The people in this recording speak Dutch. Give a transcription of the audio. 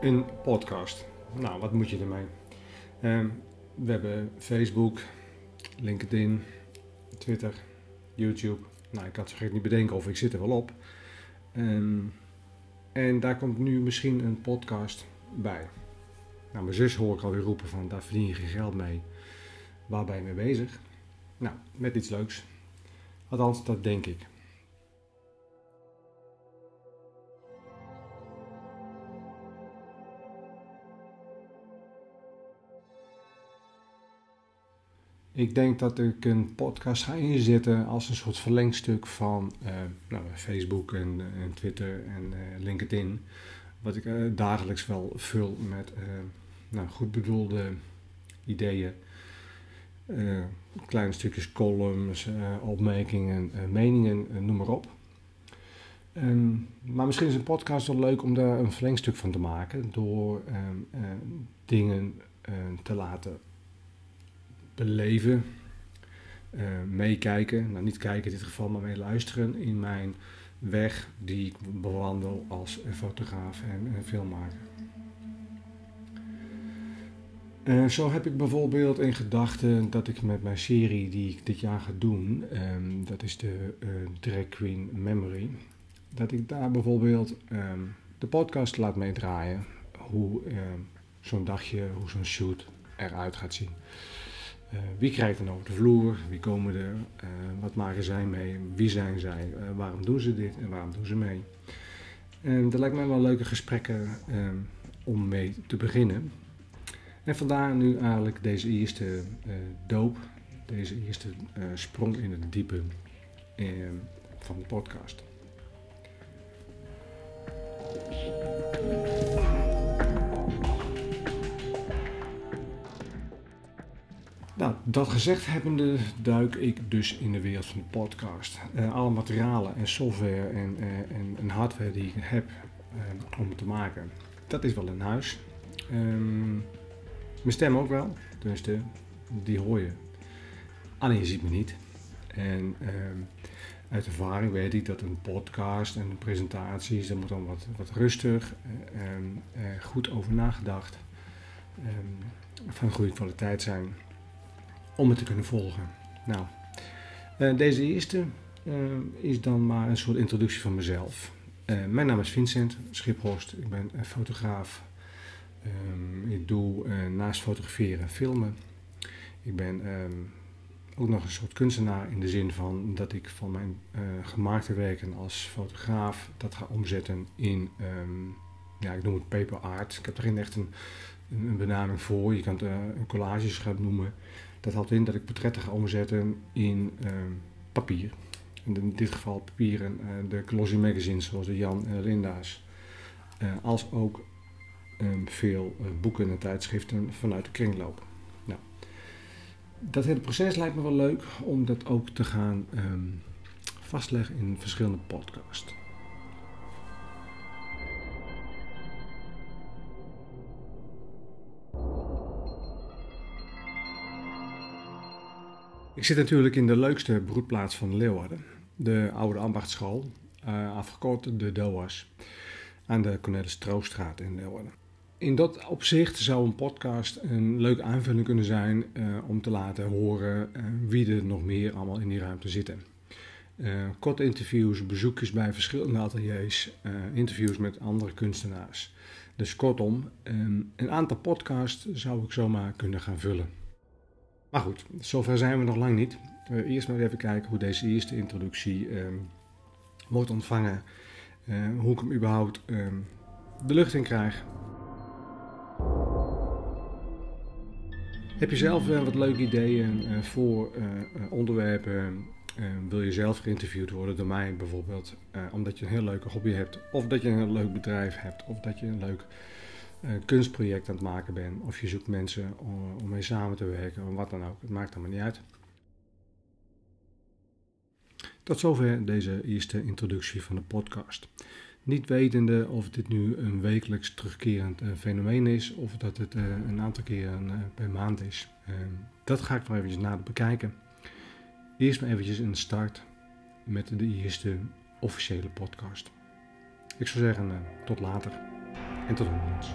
Een podcast. Nou, wat moet je ermee? Ehm, we hebben Facebook, LinkedIn, Twitter, YouTube. Nou, ik had zo gek niet bedenken of ik zit er wel op. Ehm, en daar komt nu misschien een podcast bij. Nou, mijn zus hoor ik alweer roepen van daar verdien je geen geld mee. Waar ben je mee bezig? Nou, met iets leuks. Althans, dat denk ik. Ik denk dat ik een podcast ga inzetten als een soort verlengstuk van eh, nou, Facebook en, en Twitter en eh, LinkedIn. Wat ik eh, dagelijks wel vul met eh, nou, goed bedoelde ideeën. eh, kleine stukjes columns, opmerkingen, meningen, noem maar op. Ehm, maar misschien is een podcast wel leuk om daar een verlengstuk van te maken. Door ehm, eh, dingen te laten beleven, meekijken. Nou, niet kijken in dit geval, maar mee luisteren in mijn weg die ik bewandel als fotograaf en, en filmmaker. Eh, zo heb ik bijvoorbeeld in gedachten dat ik met mijn serie die ik dit jaar ga doen, ehm, dat is de eh, Drag Queen Memory, dat ik daar bijvoorbeeld ehm, de podcast laat meedraaien. Hoe ehm, zo'n dagje, hoe zo'n shoot eruit gaat zien. Eh, wie krijgt dan over de vloer? Wie komen er? Eh, wat maken zij mee? Wie zijn zij? Eh, waarom doen ze dit en waarom doen ze mee? En dat lijkt mij wel leuke gesprekken om mee te beginnen. En vandaar nu eigenlijk deze eerste doop, deze eerste sprong in het diepe van de podcast. Nou, dat gezegd hebbende duik ik dus in de wereld van de podcast. Eh, alle materialen en software en, eh, en, en hardware die ik heb eh, om te maken, dat is wel in huis. Ehm, mijn stem ook wel, dus de, die hoor je. Alleen je ziet me niet. En ehm, uit ervaring weet ik dat een podcast en presentaties, dat moet dan wat, wat rustig, eh, ehm, eh, goed over nagedacht, van goede kwaliteit zijn om het te kunnen volgen. Nou, eh, deze eerste eh, is dan maar een soort introductie van mezelf. Eh, mijn naam is Vincent Schiphorst, ik ben fotograaf. Ehm, ik doe naast fotograferen en filmen. Ik ben ehm, ook nog een soort kunstenaar in de zin van dat ik van mijn gemaakte werken als fotograaf dat ga omzetten in, ehm, ja, ik noem het paper art. Ik heb er geen echt een, een, benaming voor. Je kan het een collages noemen. Dat houdt in dat ik portretten ga omzetten in ehm, papier. In dit geval papier en eh, de glossy magazines zoals de Jan en Linda's. Eh, als ook ehm, veel eh, boeken en tijdschriften vanuit de kringloop. Nou, dat hele proces lijkt me wel leuk om dat ook te gaan ehm, vastleggen in verschillende podcasts. Ik zit natuurlijk in de leukste broedplaats van Leeuwarden, de Oude Ambachtschool, eh, afgekort de DOAS, aan de Cornelis Troostraat in Leeuwarden. In dat opzicht zou een podcast een leuke aanvulling kunnen zijn eh, om te laten horen eh, wie er nog meer allemaal in die ruimte zitten. Korte interviews, bezoekjes bij verschillende ateliers, interviews met andere kunstenaars. Dus kortom, een aantal podcasts zou ik zomaar kunnen gaan vullen. Maar goed, zover zijn we nog lang niet. Eh, eerst maar even kijken hoe deze eerste introductie ehm, wordt ontvangen. Eh, hoe ik hem überhaupt ehm, de lucht in krijg. Heb je zelf eh, wat leuke ideeën voor onderwerpen? Wil je zelf geïnterviewd worden door mij bijvoorbeeld? omdat je een heel leuke hobby hebt, of dat je een heel leuk bedrijf hebt, of dat je een leuk eh, kunstproject aan het maken bent, of je zoekt mensen om, mee samen te werken, of wat dan ook. Het maakt allemaal niet uit. Tot zover deze eerste introductie van de podcast. Niet wetende of dit nu een wekelijks terugkerend uh, fenomeen is of dat het uh, een aantal keren per maand is. Ehm, dat ga ik nog eventjes nader bekijken. Eerst maar eventjes een start met de eerste officiële podcast. Ik zou zeggen tot later en tot horens.